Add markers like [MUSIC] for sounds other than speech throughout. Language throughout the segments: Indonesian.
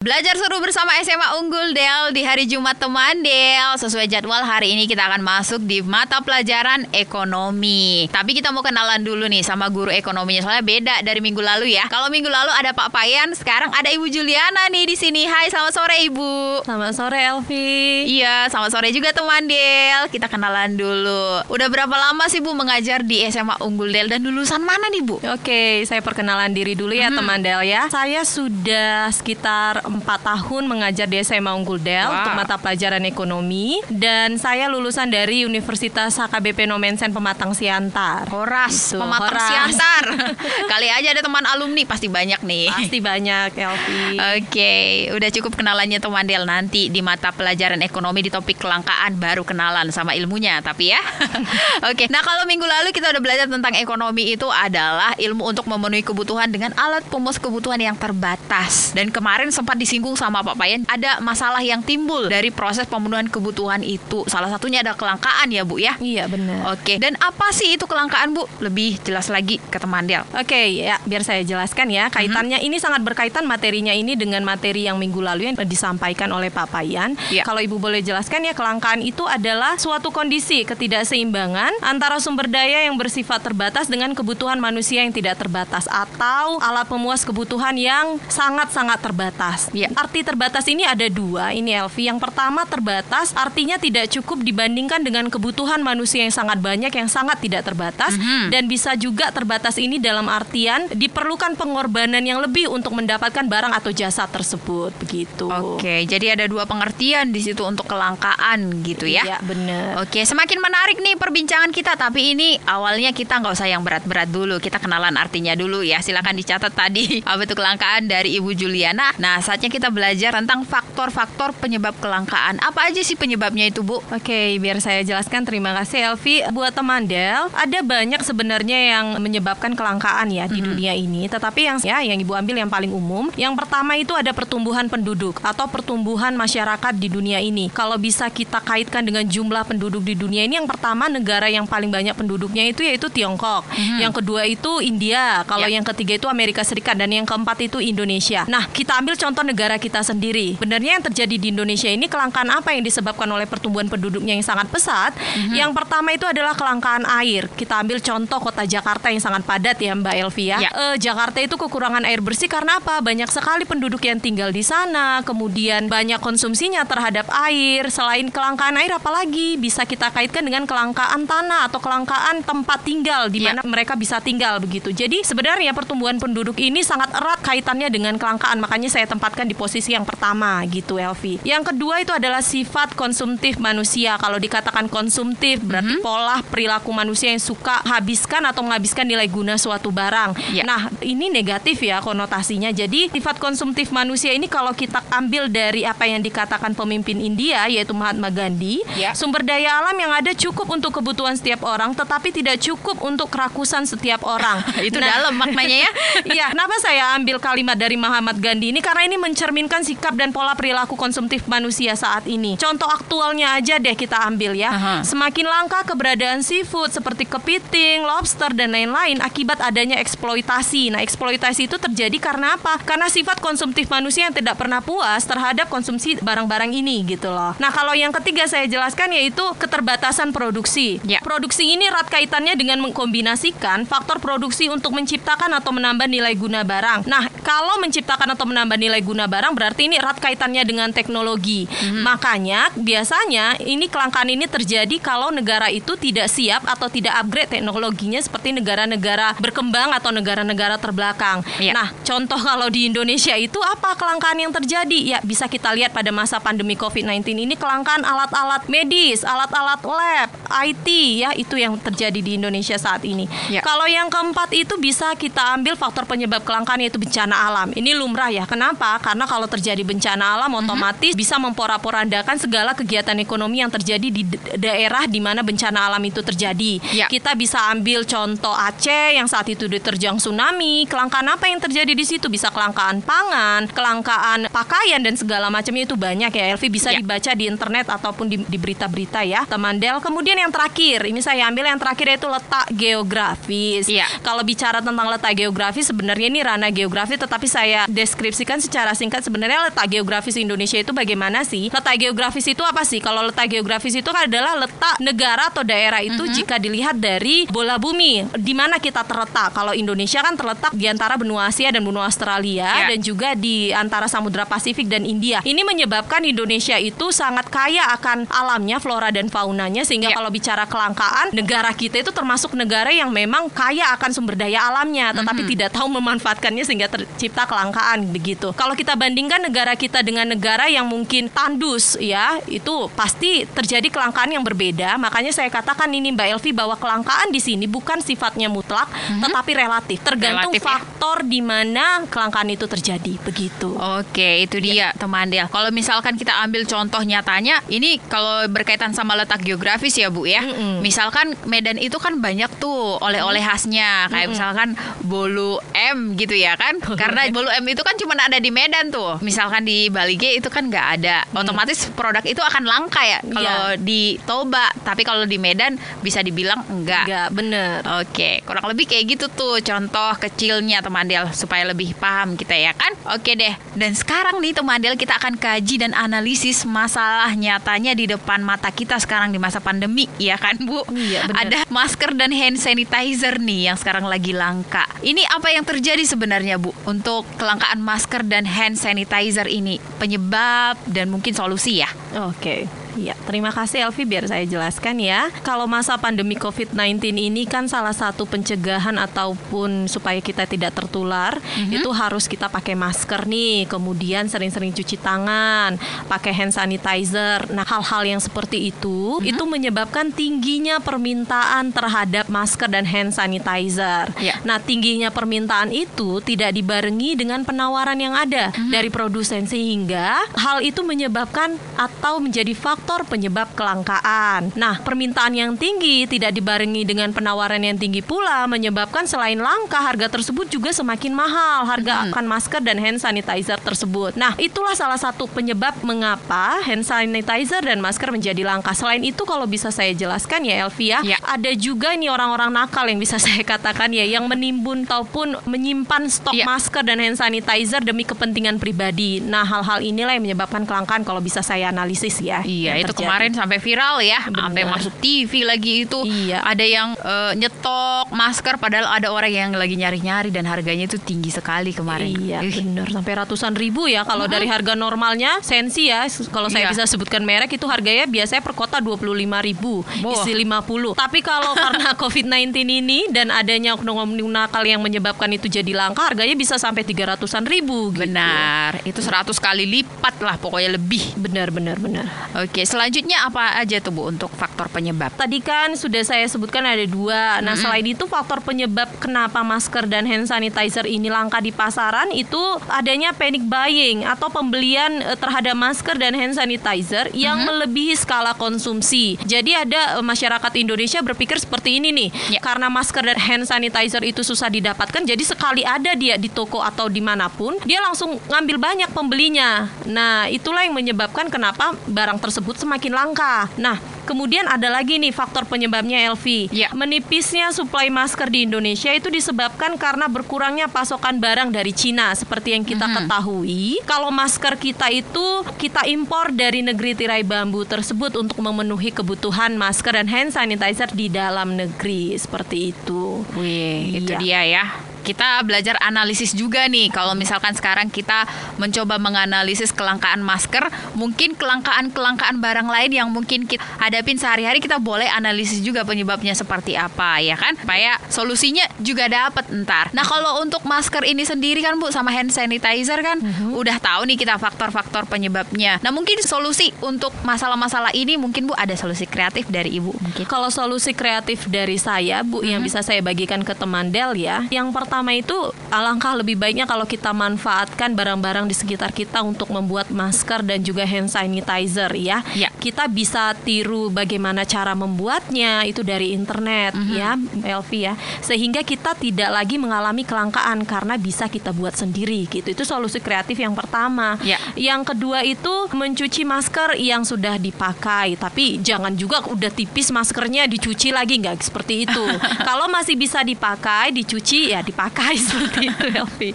Belajar seru bersama SMA Unggul Del di hari Jumat teman Del. Sesuai jadwal hari ini kita akan masuk di mata pelajaran ekonomi. Tapi kita mau kenalan dulu nih sama guru ekonominya soalnya beda dari minggu lalu ya. Kalau minggu lalu ada Pak Payan, sekarang ada Ibu Juliana nih di sini. Hai, selamat sore Ibu. Selamat sore Elvi. Iya, selamat sore juga teman Del. Kita kenalan dulu. Udah berapa lama sih Bu mengajar di SMA Unggul Del dan lulusan mana nih Bu? Oke, saya perkenalan diri dulu ya Hmm. teman Del ya. Saya sudah sekitar empat tahun mengajar di SMA Unggul Del Wah. untuk mata pelajaran ekonomi dan saya lulusan dari Universitas HKBP Nomensen Pematang Siantar. Horas, Gitu, pematang Horas. Siantar. [LAUGHS] Kali aja ada teman alumni pasti banyak nih. Pasti banyak Elvi. Oke, udah cukup kenalannya teman Del nanti di mata pelajaran ekonomi di topik kelangkaan baru kenalan sama ilmunya tapi ya. [LAUGHS] Oke, nah kalau minggu lalu kita udah belajar tentang ekonomi itu adalah ilmu untuk memenuhi kebutuhan dengan alat pemuas kebutuhan yang terbatas. Dan kemarin sempat disinggung sama Pak Payan ada masalah yang timbul dari proses pemenuhan kebutuhan itu. Salah satunya ada kelangkaan ya Bu ya. Iya benar. Oke, dan apa sih itu kelangkaan Bu? Lebih jelas lagi ke teman Del. Oke, ya biar saya jelaskan ya. Kaitannya Mhm. ini sangat berkaitan materinya ini dengan materi yang minggu lalu yang disampaikan oleh Pak Payan. Iya. Kalau Ibu boleh jelaskan ya, kelangkaan itu adalah suatu kondisi ketidakseimbangan antara sumber daya yang bersifat terbatas dengan kebutuhan manusia yang tidak terbatas atau alat pemuas kebutuhan yang sangat-sangat terbatas. Iya. Arti terbatas ini ada dua, ini Elvi. Yang pertama terbatas artinya tidak cukup dibandingkan dengan kebutuhan manusia yang sangat banyak yang sangat tidak terbatas Mhm. dan bisa juga terbatas ini dalam artian diperlukan pengorbanan yang lebih untuk mendapatkan barang atau jasa tersebut begitu. Oke, jadi ada dua pengertian di situ untuk kelangkaan gitu ya. Iya, benar. Oke, semakin menarik nih perbincangan kita. Tapi ini awalnya kita nggak usah yang berat-berat dulu. Kita kenalan artinya dulu ya. Silakan dicatat tadi [LAUGHS] apa itu kelangkaan dari Ibu Juliana. Nah, saatnya kita belajar tentang faktor-faktor penyebab kelangkaan. Apa aja sih penyebabnya itu, Bu? Oke, biar saya jelaskan. Terima kasih Elvi. Buat teman Del, ada banyak sebenarnya yang menyebabkan kelangkaan ya di dunia ini. Tetapi yang ya yang ibu ambil yang paling umum, yang pertama itu ada pertumbuhan penduduk atau pertumbuhan masyarakat di dunia ini. Kalau bisa kita kaitkan dengan jumlah penduduk di dunia ini, yang pertama negara yang paling banyak penduduknya itu yaitu Tiongkok. Yang kedua itu India. Kalau Ya. yang ketiga itu Amerika Serikat dan yang keempat itu Indonesia. Nah, kita ambil contoh negara kita sendiri. Sebenarnya yang terjadi di Indonesia ini kelangkaan apa yang disebabkan oleh pertumbuhan penduduknya yang sangat pesat? Yang pertama itu adalah kelangkaan air. Kita ambil contoh kota Jakarta yang sangat padat ya Mbak Elvia. Ya. Eh, Jakarta itu kekurangan air bersih karena apa? Banyak sekali penduduk yang tinggal di sana, kemudian banyak konsumsinya terhadap air. Selain kelangkaan air apalagi bisa kita kaitkan dengan kelangkaan tanah atau kelangkaan tempat tinggal di Ya. mana mereka bisa tinggal begitu. Jadi sebenarnya pertumbuhan penduduk ini sangat erat kaitannya dengan kelangkaan. Makanya saya tempatkan di posisi yang pertama gitu Elvi. Yang kedua itu adalah sifat konsumtif manusia. Kalau dikatakan konsumtif berarti pola perilaku manusia yang suka habiskan atau menghabiskan nilai guna suatu barang. Ya. Nah, ini negatif ya konotasinya. Jadi sifat konsumtif manusia ini kalau kita ambil dari apa yang dikatakan pemimpin India yaitu Mahatma Gandhi, Ya. sumber daya alam yang ada cukup untuk kebutuhan setiap orang tetapi tidak cukup untuk kerakusan setiap orang. [LAUGHS] Itu Nah, dalam maknanya ya. [LAUGHS] Iya, kenapa saya ambil kalimat dari Muhammad Gandhi ini? Karena ini mencerminkan sikap dan pola perilaku konsumtif manusia saat ini. Contoh aktualnya aja deh kita ambil ya. Aha. Semakin langka keberadaan seafood seperti kepiting, lobster dan lain-lain akibat adanya eksploitasi. Nah, eksploitasi itu terjadi karena apa? Karena sifat konsumtif manusia yang tidak pernah puas terhadap konsumsi barang-barang ini gitu loh. Nah, kalau yang ketiga saya jelaskan yaitu keterbatasan produksi. Ya. Produksi ini erat kaitannya dengan mengkombinasikan faktor produksi untuk menciptakan atau menambah nilai guna barang. Nah, kalau menciptakan atau menambah nilai guna barang berarti ini erat kaitannya dengan teknologi. Makanya biasanya ini kelangkaan ini terjadi kalau negara itu tidak siap atau tidak upgrade teknologinya seperti negara-negara berkembang atau negara-negara terbelakang. Iya. Nah, contoh kalau di Indonesia itu apa kelangkaan yang terjadi? Ya, bisa kita lihat pada masa pandemi COVID-19 ini kelangkaan alat-alat medis, alat-alat lab, IT ya, itu yang terjadi di Indonesia saat ini. Ya. Kalau yang keempat itu bisa kita ambil faktor penyebab kelangkaan yaitu bencana alam. Ini lumrah ya. Kenapa? Karena kalau terjadi bencana alam Mhm. otomatis bisa memporak-porandakan segala kegiatan ekonomi yang terjadi di daerah di mana bencana alam itu terjadi. Ya. Kita bisa ambil contoh Aceh yang saat itu diterjang tsunami. Kelangkaan apa yang terjadi di situ? Bisa kelangkaan pangan, kelangkaan pakaian dan segala macamnya itu banyak ya. Elvi bisa Ya. dibaca di internet ataupun di, di berita-berita ya, teman Del. Kemudian yang terakhir, ini saya ambil yang terakhir yaitu letak geografis. Iya. Kalau bicara tentang letak geografis sebenarnya ini ranah geografi, tetapi saya deskripsikan secara singkat sebenarnya letak geografis Indonesia itu bagaimana sih? Letak geografis itu apa sih? Kalau letak geografis itu adalah letak negara atau daerah itu mm -hmm. jika dilihat dari bola bumi di mana kita terletak. Kalau Indonesia kan terletak di antara benua Asia dan benua Australia yeah. dan juga di antara Samudra Pasifik dan India. Ini menyebabkan Indonesia itu sangat kaya akan alamnya, flora dan faunanya sehingga yeah. kalau bicara kelangkaan, negara kita itu termasuk negara yang memang kaya akan sumber daya alamnya tetapi mm -hmm. tidak tahu memanfaatkannya sehingga tercipta kelangkaan begitu. Kalau kita bandingkan negara kita dengan negara yang mungkin tandus ya, itu pasti terjadi kelangkaan yang berbeda. Makanya saya katakan ini Mbak Elvi bahwa kelangkaan di sini bukan sifatnya mutlak mm -hmm. tetapi relatif, tergantung relatif, ya? faktor ya? di mana kelangkaan itu terjadi begitu. Oke, itu dia ya. teman dia. Kalau misalkan kita ambil contoh nyatanya, ini kalau berkaitan sama letak geografis ya Bu ya. Mm -mm. Misalkan Medan itu kan banyak tuh oleh-oleh khasnya kayak mm -mm. misalkan bolu M gitu ya kan. Karena bolu M itu kan cuma ada di Medan tuh. Misalkan di Bali G itu kan nggak ada. Otomatis produk itu akan langka ya kalau yeah. di Toba. Tapi kalau di Medan bisa dibilang enggak. Enggak, bener. Oke, kurang lebih kayak gitu tuh contoh kecilnya teman Del supaya lebih paham kita ya kan. Oke deh. Dan sekarang nih teman Del kita akan kaji dan analisis masalah nyatanya di depan mata kita sekarang di masa pandemi ya kan Bu. Iya, bener. Ada masker dan hand sanitizer nih yang sekarang lagi langka. Ini apa yang terjadi sebenarnya Bu untuk kelangkaan masker dan hand sanitizer ini? Penyebab dan mungkin solusi ya? Oke. Okay. Ya, terima kasih Elvi biar saya jelaskan ya. Kalau masa pandemi COVID-19 ini kan salah satu pencegahan ataupun supaya kita tidak tertular mm-hmm. itu harus kita pakai masker nih, kemudian sering-sering cuci tangan, pakai hand sanitizer. Nah, hal-hal yang seperti itu mm-hmm. itu menyebabkan tingginya permintaan terhadap masker dan hand sanitizer. Yeah. Nah, tingginya permintaan itu tidak dibarengi dengan penawaran yang ada mm-hmm. dari produsen sehingga hal itu menyebabkan atau menjadi faktor faktor penyebab kelangkaan. Nah, permintaan yang tinggi tidak dibarengi dengan penawaran yang tinggi pula menyebabkan selain langka harga tersebut juga semakin mahal harga hmm. akan masker dan hand sanitizer tersebut. Nah, itulah salah satu penyebab mengapa hand sanitizer dan masker menjadi langka. Selain itu kalau bisa saya jelaskan ya Elvia, ya. ada juga nih orang-orang nakal yang bisa [LAUGHS] saya katakan ya yang menimbun ataupun menyimpan stok ya. masker dan hand sanitizer demi kepentingan pribadi. Nah, hal-hal inilah yang menyebabkan kelangkaan kalau bisa saya analisis ya. Iya. Iya, itu kemarin sampai viral ya, Bener. sampai masuk TV lagi itu. Iya. Ada yang uh, nyetok masker padahal ada orang yang lagi nyari-nyari dan harganya itu tinggi sekali kemarin. Iya, benar sampai ratusan ribu ya kalau uh -huh. dari harga normalnya sensi ya kalau saya iya. bisa sebutkan merek itu harganya biasanya per kota 25 ribu, isi 50. Tapi kalau karena [LAUGHS] COVID-19 ini dan adanya oknum-oknum nakal yang menyebabkan itu jadi langka, harganya bisa sampai 300-an ribu. Gitu. Benar, itu 100 kali lipat lah pokoknya lebih. Benar, benar, benar. Oke. Oke, selanjutnya apa aja tuh Bu untuk faktor penyebab? Tadi kan sudah saya sebutkan ada dua. Nah, mm -hmm. selain itu faktor penyebab kenapa masker dan hand sanitizer ini langka di pasaran itu adanya panic buying atau pembelian eh, terhadap masker dan hand sanitizer yang mm -hmm. melebihi skala konsumsi. Jadi ada eh, masyarakat Indonesia berpikir seperti ini nih. Yeah. Karena masker dan hand sanitizer itu susah didapatkan, jadi sekali ada dia di toko atau di mana pun, dia langsung ngambil banyak pembelinya. Nah, itulah yang menyebabkan kenapa barang tersebut tersebut semakin langka. Nah, kemudian ada lagi nih faktor penyebabnya Elvi. Ya. Menipisnya suplai masker di Indonesia itu disebabkan karena berkurangnya pasokan barang dari Cina seperti yang kita mm -hmm. ketahui. Kalau masker kita itu kita impor dari negeri tirai bambu tersebut untuk memenuhi kebutuhan masker dan hand sanitizer di dalam negeri seperti itu. Wih, iya. itu dia ya kita belajar analisis juga nih. Kalau misalkan sekarang kita mencoba menganalisis kelangkaan masker, mungkin kelangkaan-kelangkaan barang lain yang mungkin kita hadapin sehari-hari kita boleh analisis juga penyebabnya seperti apa ya kan? Supaya solusinya juga dapat ntar. Nah, kalau untuk masker ini sendiri kan Bu sama hand sanitizer kan uh-huh. udah tahu nih kita faktor-faktor penyebabnya. Nah, mungkin solusi untuk masalah-masalah ini mungkin Bu ada solusi kreatif dari Ibu mungkin. Kalau solusi kreatif dari saya Bu uh-huh. yang bisa saya bagikan ke teman Del ya. Yang pertama pertama itu alangkah lebih baiknya kalau kita manfaatkan barang-barang di sekitar kita untuk membuat masker dan juga hand sanitizer ya. ya. Kita bisa tiru bagaimana cara membuatnya itu dari internet mm -hmm. ya, Elvi ya. Sehingga kita tidak lagi mengalami kelangkaan karena bisa kita buat sendiri gitu. Itu solusi kreatif yang pertama. Ya. Yang kedua itu mencuci masker yang sudah dipakai, tapi jangan juga udah tipis maskernya dicuci lagi nggak seperti itu. [LAUGHS] kalau masih bisa dipakai, dicuci ya dipakai dipakai [LAUGHS] seperti itu Elvi.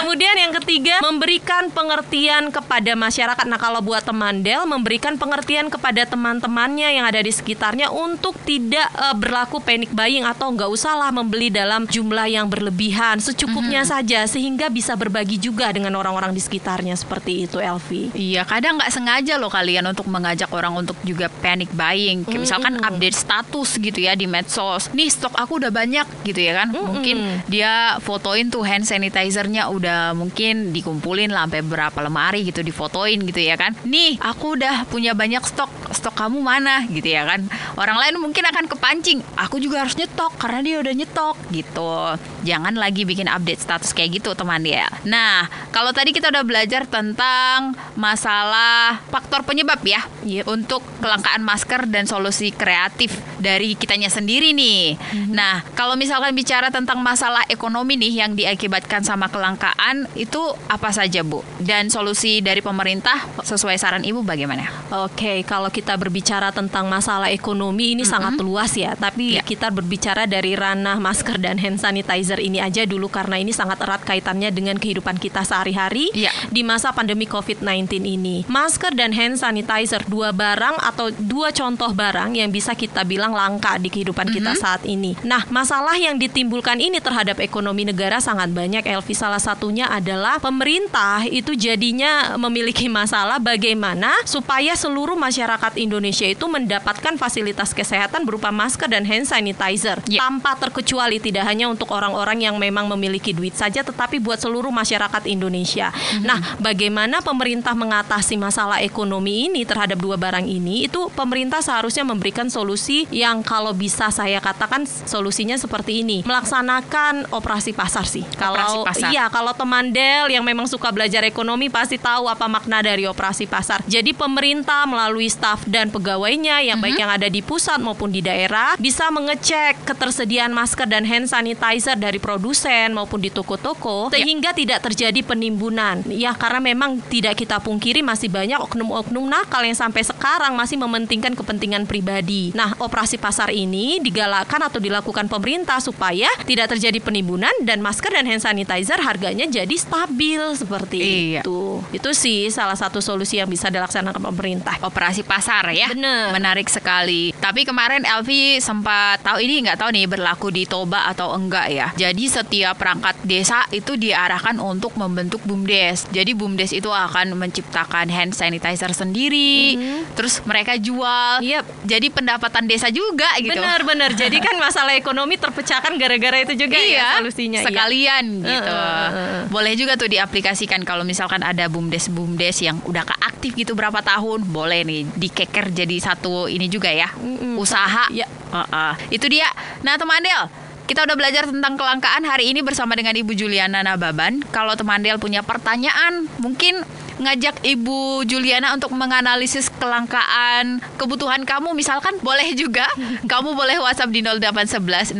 Kemudian yang ketiga memberikan pengertian kepada masyarakat. Nah kalau buat teman Del memberikan pengertian kepada teman-temannya yang ada di sekitarnya untuk tidak uh, berlaku panic buying atau nggak usahlah membeli dalam jumlah yang berlebihan secukupnya mm -hmm. saja sehingga bisa berbagi juga dengan orang-orang di sekitarnya seperti itu Elvi. Iya kadang nggak sengaja loh kalian untuk mengajak orang untuk juga panic buying. Kayak misalkan mm -hmm. update status gitu ya di medsos. Nih stok aku udah banyak gitu ya kan. Mm -hmm. Mungkin dia fotoin tuh hand sanitizernya udah mungkin dikumpulin lah sampai berapa lemari gitu difotoin gitu ya kan. Nih aku udah punya banyak stok. Stok kamu mana gitu ya kan. Orang lain mungkin akan kepancing. Aku juga harus nyetok karena dia udah nyetok gitu. Jangan lagi bikin update status kayak gitu teman ya. Nah, kalau tadi kita udah belajar tentang masalah faktor penyebab ya yep. untuk kelangkaan masker dan solusi kreatif dari kitanya sendiri nih. Mm-hmm. Nah, kalau misalkan bicara tentang masalah ekonomi nih yang diakibatkan sama kelangkaan itu apa saja, Bu? Dan solusi dari pemerintah sesuai saran Ibu bagaimana? Oke, kalau kita berbicara tentang masalah ekonomi ini mm-hmm. sangat luas ya, tapi yeah. kita berbicara dari ranah masker dan hand sanitizer ini aja dulu karena ini sangat erat kaitannya dengan kehidupan kita sehari-hari yeah. di masa pandemi COVID-19 ini. Masker dan hand sanitizer dua barang atau dua contoh barang yang bisa kita bilang langka di kehidupan mm-hmm. kita saat ini. Nah, masalah yang ditimbulkan ini terhadap ekonomi negara sangat banyak. Elvi salah satunya adalah pemerintah itu jadinya memiliki [LAUGHS] masalah bagaimana supaya seluruh masyarakat Indonesia itu mendapatkan fasilitas kesehatan berupa masker dan hand sanitizer yeah. tanpa terkecuali tidak hanya untuk orang-orang yang memang memiliki duit saja tetapi buat seluruh masyarakat Indonesia. Mm-hmm. Nah, bagaimana pemerintah mengatasi masalah ekonomi ini terhadap dua barang ini itu pemerintah seharusnya memberikan solusi yang kalau bisa saya katakan solusinya seperti ini. Melaksanakan operasi pasar sih. Kalau pasar. iya, kalau teman Del yang memang suka belajar ekonomi pasti tahu apa makna dari operasi pasar. Jadi pemerintah melalui staf dan pegawainya yang mm-hmm. baik yang ada di pusat maupun di daerah bisa mengecek ketersediaan masker dan hand sanitizer dari produsen maupun di toko-toko ya. sehingga tidak terjadi penimbunan. Ya karena memang tidak kita pungkiri masih banyak oknum-oknum nakal yang sampai sekarang masih mementingkan kepentingan pribadi. Nah, operasi pasar ini digalakkan atau dilakukan pemerintah supaya tidak terjadi penimbunan dan masker dan hand sanitizer harganya jadi stabil seperti iya. itu. Itu sih salah satu solusi yang bisa dilaksanakan pemerintah. Operasi pasar ya. Benar. Menarik sekali. Tapi kemarin Elvi sempat tahu ini nggak tahu nih berlaku di Toba atau enggak ya. Jadi setiap perangkat desa itu diarahkan untuk membentuk BUMDes. Jadi BUMDes itu akan menciptakan hand sanitizer sendiri, mm-hmm. terus mereka jual. Yep. Jadi pendapatan desa juga gitu. Benar-benar. Jadi kan [LAUGHS] masalah ekonomi terpecahkan gara-gara itu juga ya iya, ya solusinya. Sekalian iya. gitu. Uh, uh, Boleh juga tuh diaplikasikan kalau misalkan ada BUMDes BUMDes yang udah keaktif gitu berapa tahun, boleh nih dikeker jadi satu ini juga ya. Mm-hmm. Usaha. Ya. Uh, uh. Itu dia. Nah, teman Del, kita udah belajar tentang kelangkaan hari ini bersama dengan Ibu Juliana Nababan. Kalau teman Del punya pertanyaan, mungkin ngajak Ibu Juliana untuk menganalisis kelangkaan kebutuhan kamu misalkan boleh juga [LAUGHS] kamu boleh WhatsApp di 0811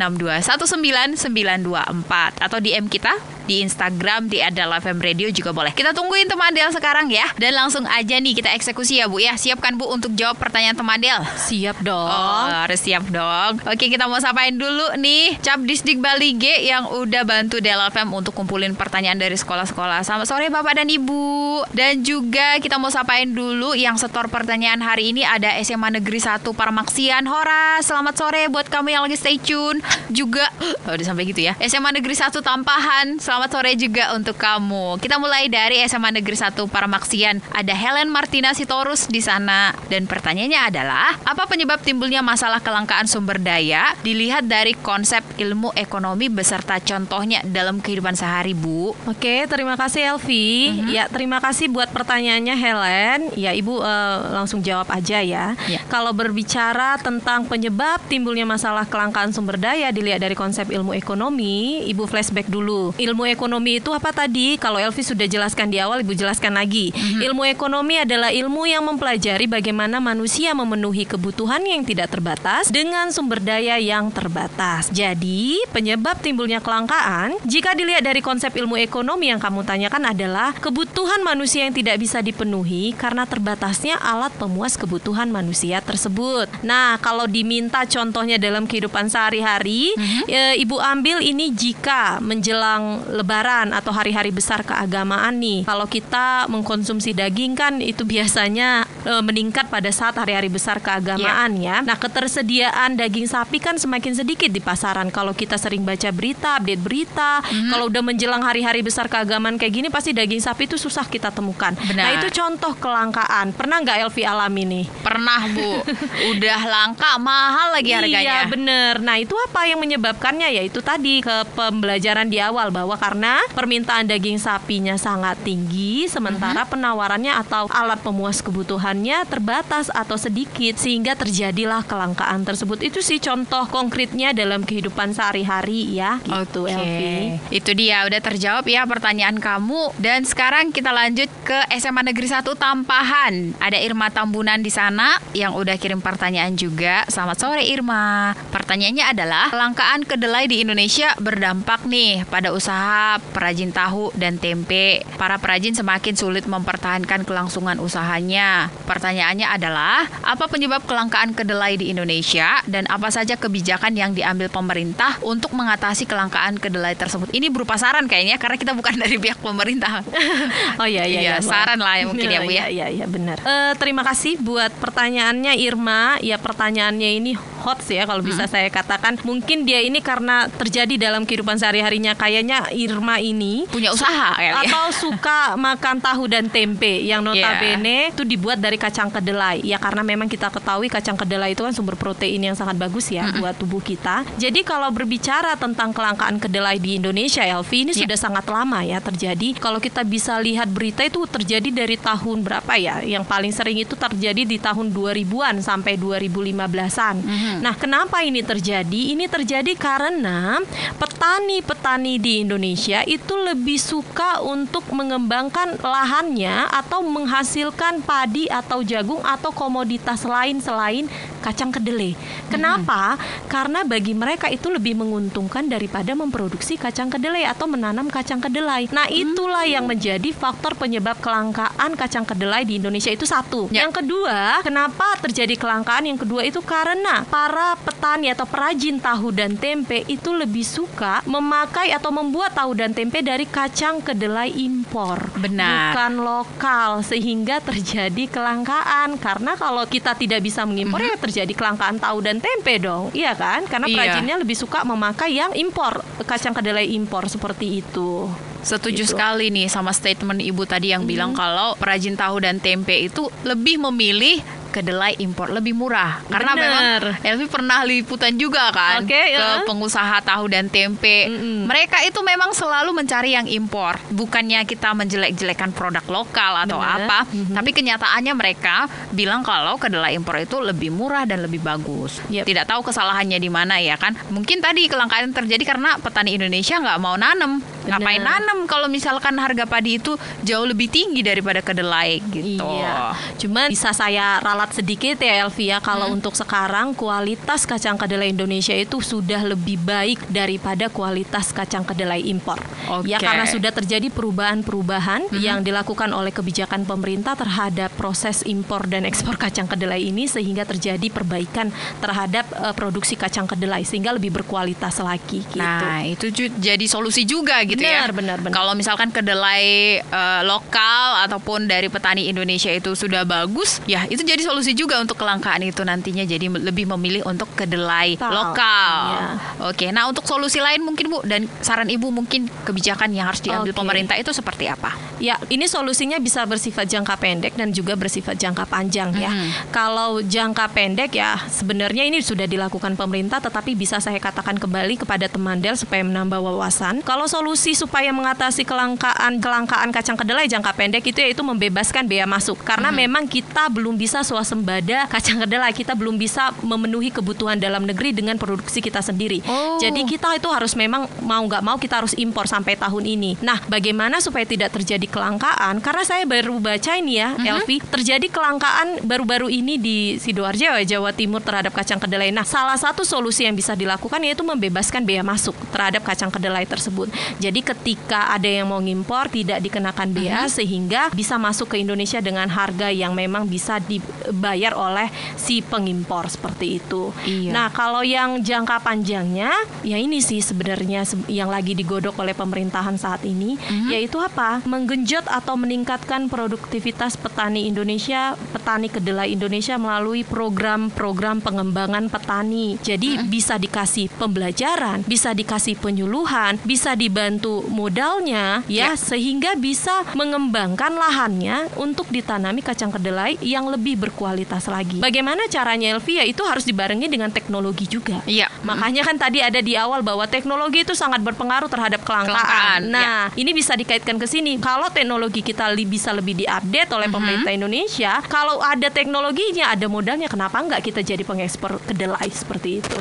atau DM kita di Instagram di FM Radio juga boleh. Kita tungguin teman Del sekarang ya. Dan langsung aja nih kita eksekusi ya Bu ya. Siapkan Bu untuk jawab pertanyaan teman Del. Siap dong. Oh, harus siap dong. Oke, kita mau sapain dulu nih Cap Disdik Bali G yang udah bantu Del FM untuk kumpulin pertanyaan dari sekolah-sekolah. Selamat sore Bapak dan Ibu. Dan juga kita mau sapain dulu yang setor pertanyaan hari ini ada SMA Negeri 1 Parmaksian. Hora, selamat sore buat kamu yang lagi stay tune. Juga [GASPS] oh, udah sampai gitu ya. SMA Negeri 1 Tampahan. Selamat Selamat sore juga untuk kamu. Kita mulai dari SMA Negeri 1 Paramaksian. Ada Helen Martina Sitorus di sana. Dan pertanyaannya adalah, apa penyebab timbulnya masalah kelangkaan sumber daya dilihat dari konsep ilmu ekonomi beserta contohnya dalam kehidupan sehari, Bu? Oke, terima kasih Elvi. Mm-hmm. Ya, terima kasih buat pertanyaannya Helen. Ya, Ibu uh, langsung jawab aja ya. ya. Kalau berbicara tentang penyebab timbulnya masalah kelangkaan sumber daya dilihat dari konsep ilmu ekonomi, Ibu flashback dulu. Ilmu ekonomi itu apa tadi? Kalau Elvi sudah jelaskan di awal, Ibu jelaskan lagi. Mm-hmm. Ilmu ekonomi adalah ilmu yang mempelajari bagaimana manusia memenuhi kebutuhan yang tidak terbatas dengan sumber daya yang terbatas. Jadi, penyebab timbulnya kelangkaan jika dilihat dari konsep ilmu ekonomi yang kamu tanyakan adalah kebutuhan manusia yang tidak bisa dipenuhi karena terbatasnya alat pemuas kebutuhan manusia tersebut. Nah, kalau diminta contohnya dalam kehidupan sehari-hari, mm-hmm. e, Ibu ambil ini jika menjelang lebaran atau hari-hari besar keagamaan nih. Kalau kita mengkonsumsi daging kan itu biasanya e, meningkat pada saat hari-hari besar keagamaan yeah. ya. Nah, ketersediaan daging sapi kan semakin sedikit di pasaran. Kalau kita sering baca berita, update berita, mm-hmm. kalau udah menjelang hari-hari besar keagamaan kayak gini pasti daging sapi itu susah kita temukan. Benar. Nah, itu contoh kelangkaan. Pernah nggak Elvi alami nih? Pernah, Bu. [LAUGHS] udah langka, mahal lagi harganya. Iya, bener. Nah, itu apa yang menyebabkannya? Yaitu tadi ke pembelajaran di awal bahwa karena permintaan daging sapinya sangat tinggi sementara uh-huh. penawarannya atau alat pemuas kebutuhannya terbatas atau sedikit sehingga terjadilah kelangkaan tersebut. Itu sih contoh konkretnya dalam kehidupan sehari-hari ya gitu okay. Elvi. Itu dia udah terjawab ya pertanyaan kamu dan sekarang kita lanjut ke SMA Negeri 1 Tampahan. Ada Irma Tambunan di sana yang udah kirim pertanyaan juga. Selamat sore Irma. Pertanyaannya adalah kelangkaan kedelai di Indonesia berdampak nih pada usaha perajin tahu dan tempe. Para perajin semakin sulit mempertahankan kelangsungan usahanya. Pertanyaannya adalah, apa penyebab kelangkaan kedelai di Indonesia dan apa saja kebijakan yang diambil pemerintah untuk mengatasi kelangkaan kedelai tersebut? Ini berupa saran kayaknya karena kita bukan dari pihak pemerintah. [LAUGHS] oh iya iya, iya, iya saran lah ya mungkin ya Bu ya. Iya iya benar. Uh, terima kasih buat pertanyaannya Irma. Ya pertanyaannya ini hot sih ya kalau bisa hmm. saya katakan. Mungkin dia ini karena terjadi dalam kehidupan sehari-harinya kayaknya Irma ini punya usaha ya, atau suka makan tahu dan tempe yang notabene yeah. itu dibuat dari kacang kedelai ya karena memang kita ketahui kacang kedelai itu kan sumber protein yang sangat bagus ya mm -hmm. buat tubuh kita jadi kalau berbicara tentang kelangkaan kedelai di Indonesia Elvi ini yeah. sudah sangat lama ya terjadi kalau kita bisa lihat berita itu terjadi dari tahun berapa ya yang paling sering itu terjadi di tahun 2000-an sampai 2015-an mm -hmm. nah kenapa ini terjadi ini terjadi karena petani-petani di Indonesia itu lebih suka untuk mengembangkan lahannya atau menghasilkan padi atau jagung atau komoditas lain selain kacang kedelai. Kenapa? Hmm. Karena bagi mereka itu lebih menguntungkan daripada memproduksi kacang kedelai atau menanam kacang kedelai. Nah, itulah hmm. yang menjadi faktor penyebab kelangkaan kacang kedelai di Indonesia itu satu. Ya. Yang kedua, kenapa terjadi kelangkaan? Yang kedua itu karena para petani atau perajin tahu dan tempe itu lebih suka memakai atau membuat tahu dan tempe dari kacang kedelai impor. Benar. Bukan lokal sehingga terjadi kelangkaan karena kalau kita tidak bisa mengimpor mm -hmm. ya terjadi kelangkaan tahu dan tempe dong. Iya kan? Karena iya. perajinnya lebih suka memakai yang impor, kacang kedelai impor seperti itu. Setuju gitu. sekali nih sama statement Ibu tadi yang hmm. bilang kalau perajin tahu dan tempe itu lebih memilih kedelai impor lebih murah karena Bener. memang Elvi pernah liputan juga kan okay, ke uh. pengusaha tahu dan tempe mm -mm. mereka itu memang selalu mencari yang impor bukannya kita menjelek-jelekan produk lokal atau Bener. apa mm -hmm. tapi kenyataannya mereka bilang kalau kedelai impor itu lebih murah dan lebih bagus yep. tidak tahu kesalahannya di mana ya kan mungkin tadi kelangkaan terjadi karena petani Indonesia nggak mau nanam ngapain nanam kalau misalkan harga padi itu jauh lebih tinggi daripada kedelai gitu iya. cuman bisa saya ralat sedikit ya Elvia kalau hmm. untuk sekarang kualitas kacang kedelai Indonesia itu sudah lebih baik daripada kualitas kacang kedelai impor. Okay. Ya karena sudah terjadi perubahan-perubahan hmm. yang dilakukan oleh kebijakan pemerintah terhadap proses impor dan ekspor kacang kedelai ini sehingga terjadi perbaikan terhadap uh, produksi kacang kedelai sehingga lebih berkualitas lagi gitu. Nah, itu jadi solusi juga gitu benar, ya. Benar, benar. Kalau misalkan kedelai uh, lokal ataupun dari petani Indonesia itu sudah bagus, ya itu jadi solusi juga untuk kelangkaan itu nantinya jadi lebih memilih untuk kedelai Tau. lokal. Ya. Oke, nah untuk solusi lain mungkin Bu dan saran Ibu mungkin kebijakan yang harus diambil okay. pemerintah itu seperti apa? Ya, ini solusinya bisa bersifat jangka pendek dan juga bersifat jangka panjang ya. Mhm. Kalau jangka pendek ya sebenarnya ini sudah dilakukan pemerintah tetapi bisa saya katakan kembali kepada teman Del supaya menambah wawasan. Kalau solusi supaya mengatasi kelangkaan kelangkaan kacang kedelai jangka pendek itu yaitu membebaskan bea masuk karena Mhm. memang kita belum bisa swasembada kacang kedelai, kita belum bisa memenuhi kebutuhan dalam negeri dengan produksi kita sendiri. Oh. Jadi kita itu harus memang mau nggak mau kita harus impor sampai tahun ini. Nah, bagaimana supaya tidak terjadi kelangkaan? Karena saya baru baca ini ya, Elvi, terjadi kelangkaan baru-baru ini di sidoarjo Jawa Timur terhadap kacang kedelai. Nah, salah satu solusi yang bisa dilakukan yaitu membebaskan bea masuk terhadap kacang kedelai tersebut. Jadi ketika ada yang mau ngimpor tidak dikenakan bea sehingga bisa masuk ke Indonesia dengan harga yang memang bisa dibayar oleh si pengimpor seperti itu. Iya. Nah, kalau yang jangka panjangnya, ya ini sih sebenarnya se- yang lagi digodok oleh pemerintahan saat ini, yaitu apa? Menggenjot atau meningkatkan produktivitas petani Indonesia, petani kedelai Indonesia melalui program-program pengembangan petani. Jadi bisa dikasih pembelajaran, bisa dikasih penyuluhan, bisa dibantu modalnya, ya, Ya. sehingga bisa mengembangkan lahannya untuk ditanami kacang kedelai yang lebih berkualitas lagi. Bagaimana caranya Elvia? Itu harus dibarengi dengan teknologi juga. Iya. Makanya kan tadi ada di awal bahwa teknologi itu sangat berpengaruh terhadap kelangkaan. Kelangkaan, nah, ini bisa dikaitkan ke sini. Kalau teknologi kita li- bisa lebih diupdate oleh pemerintah Indonesia, kalau ada teknologinya, ada modalnya, kenapa nggak kita jadi pengekspor kedelai seperti itu?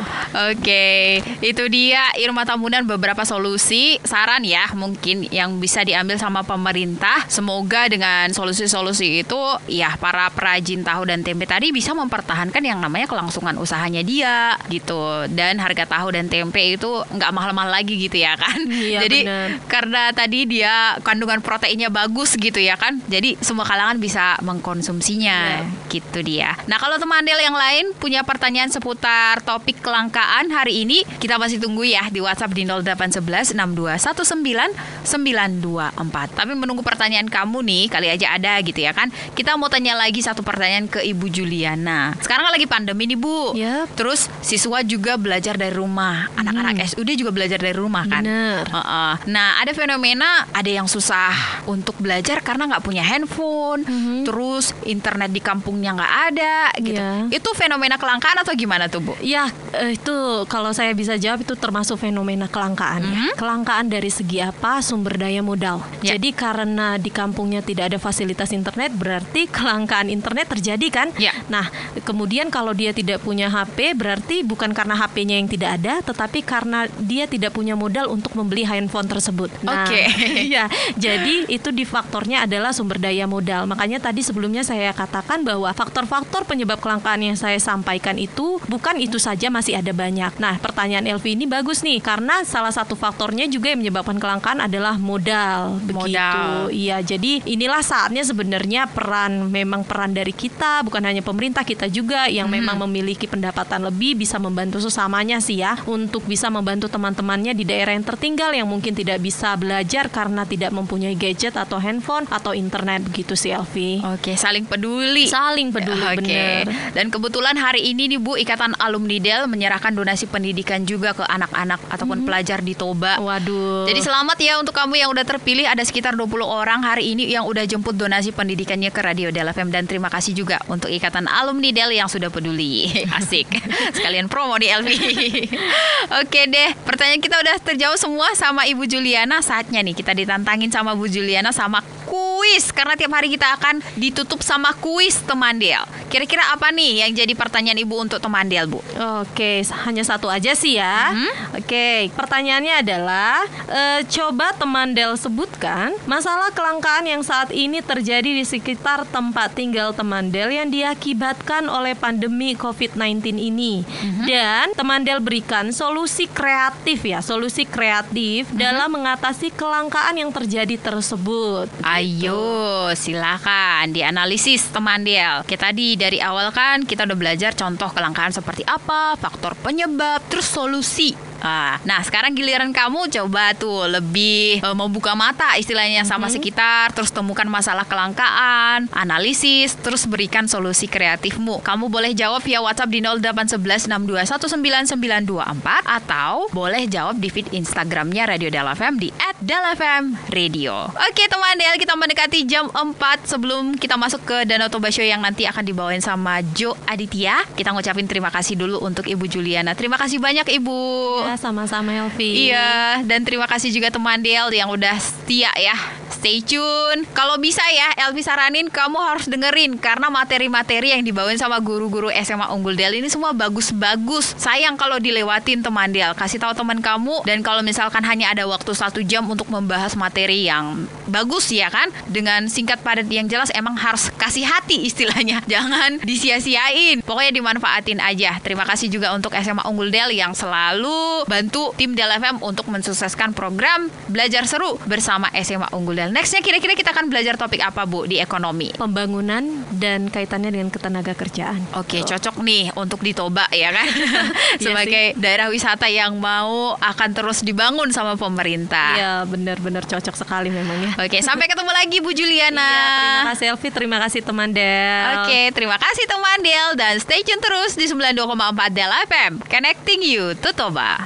Oke, itu dia Irma Tambunan beberapa solusi, saran ya mungkin yang bisa diambil sama pemerintah. Semoga dengan solusi-solusi itu ya para perajin tahu dan tempe tadi bisa mempertahankan yang namanya kelangsungan usahanya dia gitu. Dan harga tahu dan tempe itu nggak mahal-mahal lagi gitu ya kan. Iya, Jadi benar. karena tadi dia kandungan proteinnya bagus gitu ya kan. Jadi semua kalangan bisa mengkonsumsinya. Gitu dia. Nah, kalau teman Del yang lain punya pertanyaan seputar topik kelangkaan hari ini, kita masih tunggu ya di WhatsApp di 0811 6219 924. Tapi menunggu pertanyaan kamu nih, kali aja ada gitu ya kan. Kita mau tanya lagi satu pertanyaan ke Ibu Juliana. Sekarang kan lagi pandemi nih, Bu. Yap. Terus siswa juga belajar dari rumah. Anak-anak SUD juga belajar dari rumah kan. Bener. Heeh. Nah, ada fenomena ada yang susah untuk belajar karena nggak punya handphone, terus internet di kampungnya nggak ada gitu. Iya. Itu fenomena kelangkaan atau gimana tuh, Bu? Ya, itu kalau saya bisa jawab itu termasuk fenomena kelangkaan ya. Kelangkaan dari segi apa? Sumber daya modal. Ya. Jadi karena di kampungnya tidak ada fasilitas internet, berarti kelangkaan internet terjadi kan? Ya. Nah, kemudian kalau dia tidak punya HP, berarti bukan karena HP-nya yang tidak ada, tetapi karena dia tidak punya modal untuk membeli handphone tersebut. Nah, Oke. [LAUGHS] Iya, jadi itu di faktornya adalah sumber daya modal. Makanya tadi sebelumnya saya katakan bahwa faktor-faktor penyebab kelangkaan yang saya sampaikan itu bukan itu saja masih ada banyak. Nah, pertanyaan Elvi ini bagus nih karena salah satu faktornya juga yang menyebabkan kelangkaan adalah modal. Begitu. Modal. Iya, jadi inilah saatnya sebenarnya peran memang peran dari kita bukan hanya pemerintah kita juga yang memang memiliki pendapatan lebih bisa membantu sesamanya sih ya untuk bisa membantu teman-temannya di daerah yang tertinggal yang mungkin tidak bisa belajar karena tidak mempunyai gadget atau handphone atau internet begitu sih Elvi. Oke, saling peduli. Saling peduli Oke. bener. Dan kebetulan hari ini nih Bu Ikatan Alumni Del menyerahkan donasi pendidikan juga ke anak-anak ataupun pelajar di Toba. Waduh. Jadi selamat ya untuk kamu yang udah terpilih ada sekitar 20 orang hari ini yang udah jemput donasi pendidikannya ke Radio Del FM dan terima kasih juga untuk Ikatan Alumni Del yang sudah peduli. [LAUGHS] Asik. Sekalian promo di LV. [LAUGHS] Oke deh, pertanyaan kita udah terjawab semua sama Ibu Juliana. Saatnya nih kita ditantangin sama Bu Juliana sama kuis karena tiap hari kita akan ditutup sama kuis teman Del. Kira-kira apa nih yang jadi pertanyaan Ibu untuk teman Del, Bu? Oke, hanya satu aja sih ya. Oke, pertanyaannya adalah eh, coba teman Del sebutkan masalah kelangkaan yang saat ini terjadi di sekitar tempat tinggal teman Del yang diakibatkan oleh pandemi COVID-19 ini. Dan teman Del berikan solusi kreatif ya, solusi kreatif dalam mengatasi kelangkaan yang terjadi tersebut. Ayo, silakan dianalisis teman Del. Kita tadi dari awal kan kita udah belajar contoh kelangkaan seperti apa, faktor penyebab, terus solusi. Ah, nah sekarang giliran kamu coba tuh lebih eh, membuka mata istilahnya sama sekitar, terus temukan masalah kelangkaan, analisis, terus berikan solusi kreatifmu. Kamu boleh jawab via WhatsApp di 0811 6219924 atau boleh jawab di feed Instagramnya Radio Del FM di Del FM Radio. Oke teman Del, kita mendekati jam 4 sebelum kita masuk ke Danau Toba Show yang nanti akan dibawain sama Jo Aditya. Kita ngucapin terima kasih dulu untuk Ibu Juliana. Terima kasih banyak Ibu. Ya, sama-sama Elvi. Iya, dan terima kasih juga teman Del yang udah setia ya. Stay tune. Kalau bisa ya, Elvi saranin kamu harus dengerin karena materi-materi yang dibawain sama guru-guru SMA Unggul Del ini semua bagus-bagus. Sayang kalau dilewatin teman Del. Kasih tahu teman kamu dan kalau misalkan hanya ada waktu satu jam untuk membahas materi yang bagus ya kan, dengan singkat padat yang jelas emang harus kasih hati istilahnya. [LAUGHS] Jangan disia-siain. Pokoknya dimanfaatin aja. Terima kasih juga untuk SMA Unggul Del yang selalu bantu tim Del FM untuk mensukseskan program belajar seru bersama SMA Unggul Del. Nextnya kira-kira kita akan belajar topik apa Bu di ekonomi? Pembangunan dan kaitannya dengan ketenaga kerjaan. Oke, cocok nih untuk ditoba ya kan? [LAUGHS] Iya Sebagai daerah wisata yang mau akan terus dibangun sama pemerintah. Iya, benar-benar cocok sekali memang ya. Oke, sampai ketemu lagi Bu Juliana. Iya, terima kasih Elvi, terima kasih teman Del. Oke, terima kasih teman Del dan stay tune terus di 92,4 Del FM. Connecting you to Toba.